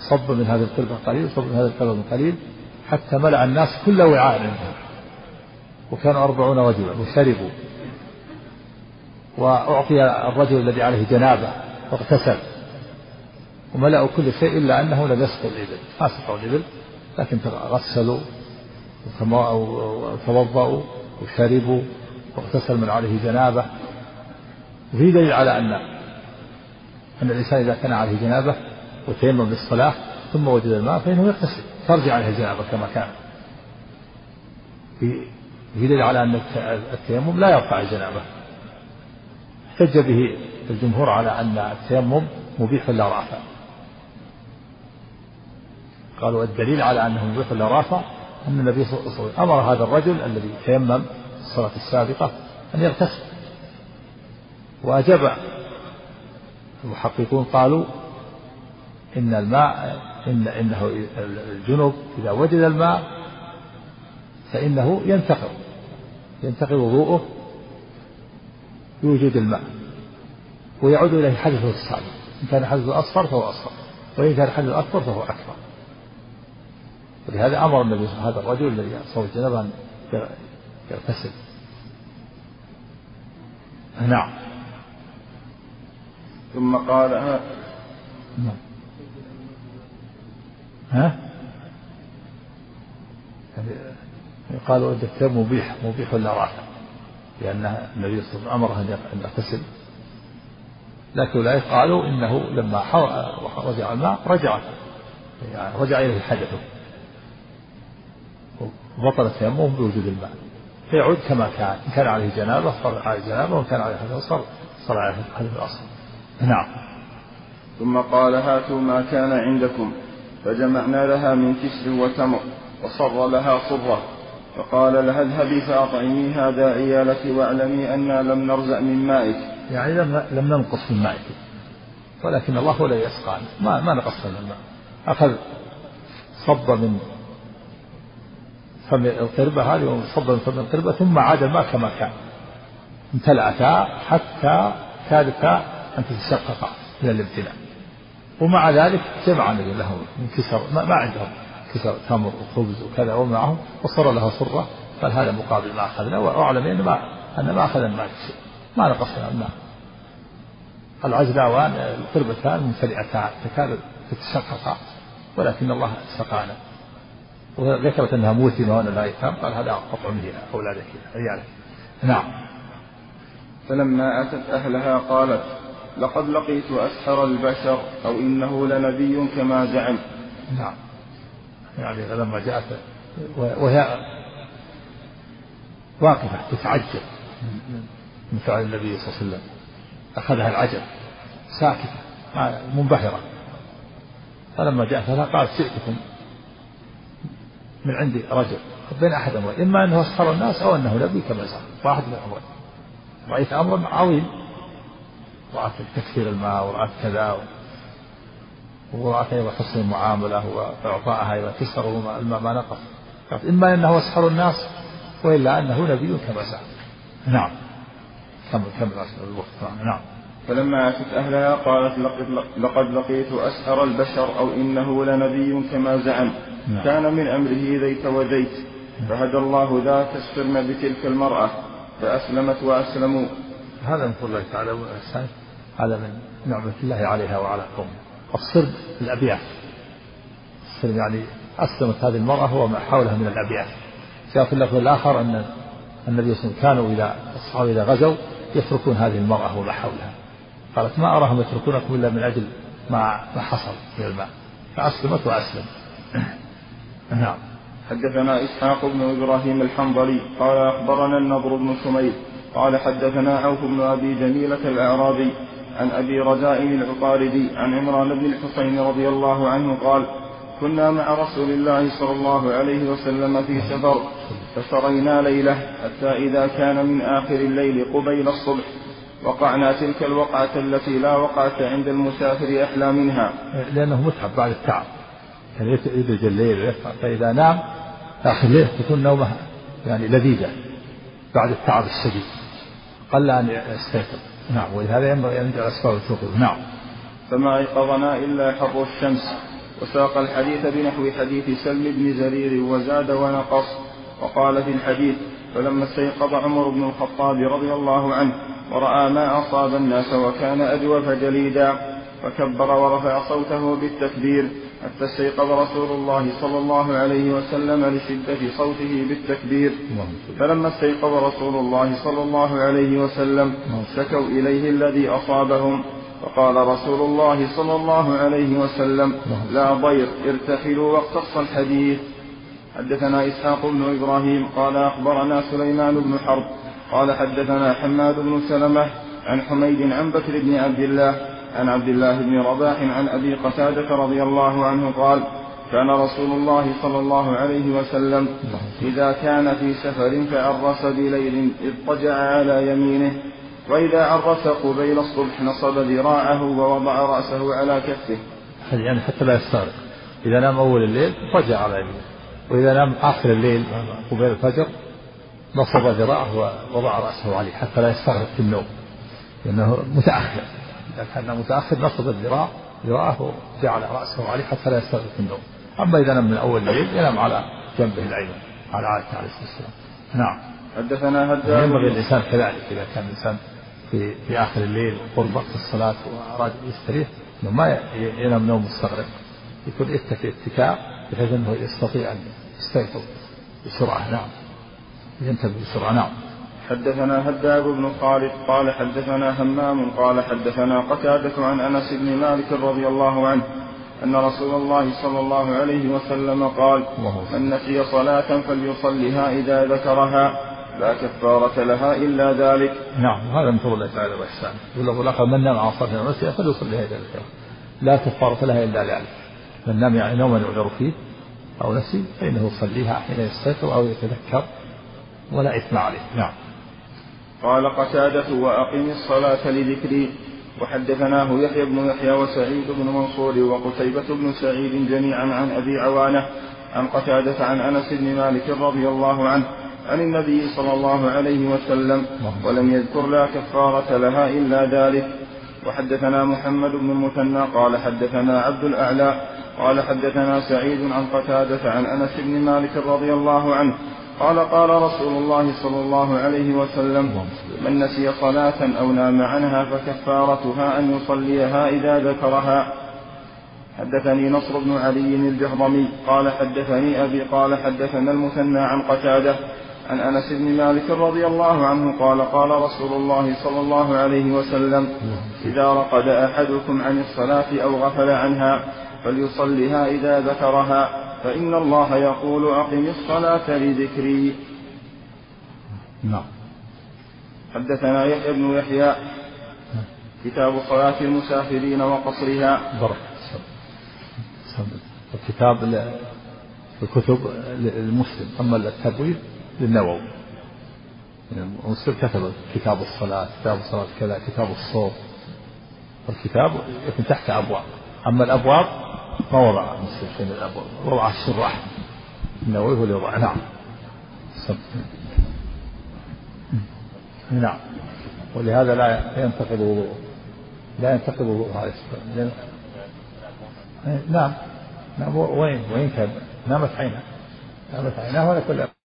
صب من هذه القربة قليل صب من هذه القربة قليل حتى ملأ الناس كل وعاء منهم وكانوا أربعون رجلا وشربوا. وأعطي الرجل الذي عليه جنابة واغتسل. وملأوا كل شيء إلا أنه لم يسقوا الإبل. ما سقوا الإبل لكن غسلوا وتوضأوا وشربوا واغتسل من عليه جنابة. وفي دليل على أن أن الإنسان إذا كان عليه جنابة وتيمم للصلاة ثم وجد الماء فإنه يغتسل. ترجع عليه الجنابة كما كان. في دليل على أن التيمم لا يرفع الجنابة. احتج به الجمهور على أن التيمم مبيح لا رافع قالوا الدليل على أنه مبيح لا رافع أن النبي صلى الله عليه وسلم أمر هذا الرجل الذي تيمم في الصلاة السابقة أن يغتسل. وأجاب المحققون قالوا إن الماء إن إنه الجنوب إذا وجد الماء فإنه ينتقض ينتقض وضوءه بوجود الماء ويعود إليه حدثه السابق إن كان حدثه أصغر فهو أصغر وإن كان حدثه أكبر فهو أكبر. ولهذا أمر النبي هذا الرجل الذي أصاب الجنابة أن يغتسل. نعم. ثم قال ها نعم. ها؟ يعني قالوا الدكتور مبيح مبيح ولا رافع. لأن النبي صلى الله عليه وسلم أمره أن يغتسل. لكن أولئك قالوا إنه لما رجع الماء رجع يعني رجع إليه حدثه بطل التيمم بوجود الماء. فيعود كما كان. إن كان عليه جنابة صار عليه جنابة وإن كان عليه حدث صار صار عليه حدث الأصل. نعم. ثم قال هاتوا ما كان عندكم. فجمعنا لها من كسر وتمر وصر لها صرة. فقال لها اذهبي فأطعميها داعيالك واعلمي أنا لم نرزق من مائك. يعني لم لم ننقص من مائك. ولكن الله هو الذي يسقى. ما ما نقصنا من الماء. أخذ صب من فم القربة هذه وصب من فم القربة ثم عاد الماء كما كان. امتلأتا حتى كادتا أن تتشققا من الامتلاء ومع ذلك جمع النبي له من كسر ما, ما عندهم. كسر تمر وخبز وكذا ومعهم وصر له صرة قال هذا مقابل ما أخذنا وأعلم أن ما أن ما أخذنا ما شيء ما نقصنا الماء العزلاوان القربتان ممتلئتان تكاد تتشققا ولكن الله سقانا. وذكرت أنها موسمة وأن لا يتام قال هذا قطع من اولادك عيالك نعم. فلما أتت أهلها قالت لقد لقيت أسحر البشر أو إنه لنبي كما زعم. نعم. يعني لما جاءت وهي واقفة تتعجب من فعل النبي صلى الله عليه وسلم. أخذها العجب ساكتة منبهرة. فلما جاءت لها قالت جئتكم من عندي رجل بين أحد أمرين إما أنه أسخر الناس أو أنه نبي كما زعم واحد من الأمرين. رأيت أمرا عظيم. ورأت تكثير الماء ورأت كذا ورأت أيضا حسن المعاملة وإعطائها إذا كسر ما نقص. إما أنه أسحر الناس وإلا أنه نبي كما زعم نعم. كمل كمل الوقت؟ نعم. فلما أتت أهلها قالت لقد, لقد لقيت أسحر البشر أو إنه لنبي كما زعم. نعم. كان من أمره ذيت وذيت فهدى الله ذاك اسقرن بتلك المرأة. فأسلمت وأسلموا. هذا من الله تعالى هذا من نعمة الله عليها وعلى قومه. الصرب الأبيات. الصرب يعني أسلمت هذه المرأة هو ما حولها من الأبيات. جاء في اللفظ الآخر أن النبي صلى الله عليه وسلم كانوا إذا الصحابة إذا غزوا يتركون هذه المرأة وما حولها. قالت ما أراهم يتركونكم إلا من أجل ما ما حصل من الماء. فأسلمت وأسلم. نعم. حدثنا إسحاق بن إبراهيم الحنظلي قال أخبرنا النضر بن شميل قال حدثنا عوف بن أبي جميلة الأعرابي عن أبي رجاء العقاردي عن عمران بن الحصين رضي الله عنه قال كنا مع رسول الله صلى الله عليه وسلم في سفر فسرينا ليلة حتى إذا كان من آخر الليل قبيل الصبح. وقعنا تلك الوقعة التي لا وقعت عند المسافر أحلى منها. لأنه متعب بعد التعب. كان يدرج الليل فإذا نام آخر الليل تكون نومه يعني لذيذة بعد التعب الشديد. قل أن يستيقظ. نعم ولهذا ينبغي أن يجعل أسباب التوقيف نعم. فما أيقظنا إلا حر الشمس وساق الحديث بنحو حديث سلم بن زرير وزاد ونقص وقال في الحديث فلما استيقظ عمر بن الخطاب رضي الله عنه ورأى ما أصاب الناس وكان أجوف جليدا فكبر ورفع صوته بالتكبير حتى استيقظ رسول الله صلى الله عليه وسلم لشدة صوته بالتكبير. فلما استيقظ رسول الله صلى الله عليه وسلم شكوا إليه الذي أصابهم. فقال رسول الله صلى الله عليه وسلم لا ضير ارتحلوا واقتص الحديث. حدثنا إسحاق بن إبراهيم قال أخبرنا سليمان بن حرب قال حدثنا حماد بن سلمة عن حميد عن بكر بن عبد الله عن عبد الله بن رباح عن أبي قتادة رضي الله عنه قال كان رسول الله صلى الله عليه وسلم إذا كان في سفر فعرس بليل اضطجع على يمينه وإذا عرس قبيل الصبح نصب ذراعه ووضع رأسه على كفه. يعني حتى لا يستغرق. إذا نام أول الليل اضطجع على يمينه وإذا نام آخر الليل قبيل الفجر نصب ذراعه ووضع رأسه عليه حتى لا يستغرق في النوم لأنه متأخر. إذا كان متأخر نصب الذراع ذراعه وجعل رأسه عليه حتى لا يستغرق النوم. أما إذا نام من أول الليل ينام على جنبه الأيمن على عائشة عليه الصلاة والسلام. نعم. حدثنا هدام ينبغي الإنسان كذلك إذا كان الإنسان في في آخر الليل قرب وقت الصلاة وأراد يستريح إنه ما ينام نوم مستغرق. يكون يتكئ اتكاء بحيث أنه يستطيع أن يستيقظ بسرعة. نعم. ينتبه بسرعة. نعم. حدثنا هداب بن خالد قال حدثنا همام قال حدثنا قتادة عن أنس بن مالك رضي الله عنه أن رسول الله صلى الله عليه وسلم قال من نسي صلاة فليصلها إذا ذكرها لا كفارة لها إلا ذلك. نعم هذا من فضل الله تعالى وإحسانه يقول الآخر من نام عن صلاة ونسيها فليصليها إذا ذكرها. لا كفارة لها إلا ذلك. من نام يعني نوما يعذر فيه أو نسي فإنه يصليها حين يستيقظ أو يتذكر ولا إثم عليه. نعم. قال قتادة وأقم الصلاة لذكري. وحدثناه يحيى بن يحيى وسعيد بن منصور وقتيبة بن سعيد جميعا عن أبي عوانة عن قتادة عن أنس بن مالك رضي الله عنه عن النبي صلى الله عليه وسلم ولم يذكر لا كفارة لها إلا ذلك. وحدثنا محمد بن المثنى قال حدثنا عبد الأعلى قال حدثنا سعيد عن قتادة عن أنس بن مالك رضي الله عنه قال قال رسول الله صلى الله عليه وسلم من نسي صلاة أو نام عنها فكفارتها أن يصليها إذا ذكرها. حدثني نصر بن علي الجهضمي قال حدثني أبي قال حدثنا المثنى عن قتادة عن أنس بن مالك رضي الله عنه قال قال رسول الله صلى الله عليه وسلم إذا رقد أحدكم عن الصلاة أو غفل عنها فليصلها إذا ذكرها. فإن الله يقول أقم الصلاة لذكري. نعم. حدثنا يحيى بن يحيى. كتاب صلاة المسافرين وقصرها. بارك الكتاب الكتب المسلم أما التبويب للنووي. مسلم كتب كتاب الصلاة كتاب الصلاة كذا كتاب الصوم. الكتاب يكون تحت أبواب. أما الأبواب ما وضع من الأبواب وضع الشراح النووي هو اللي وضع. نعم. نعم. ولهذا لا ينتقض وضوءه. لا ينتقض وضوء هذا نعم. نعم. وين وين كان؟ نامت عينه. نامت عيناه ولا كل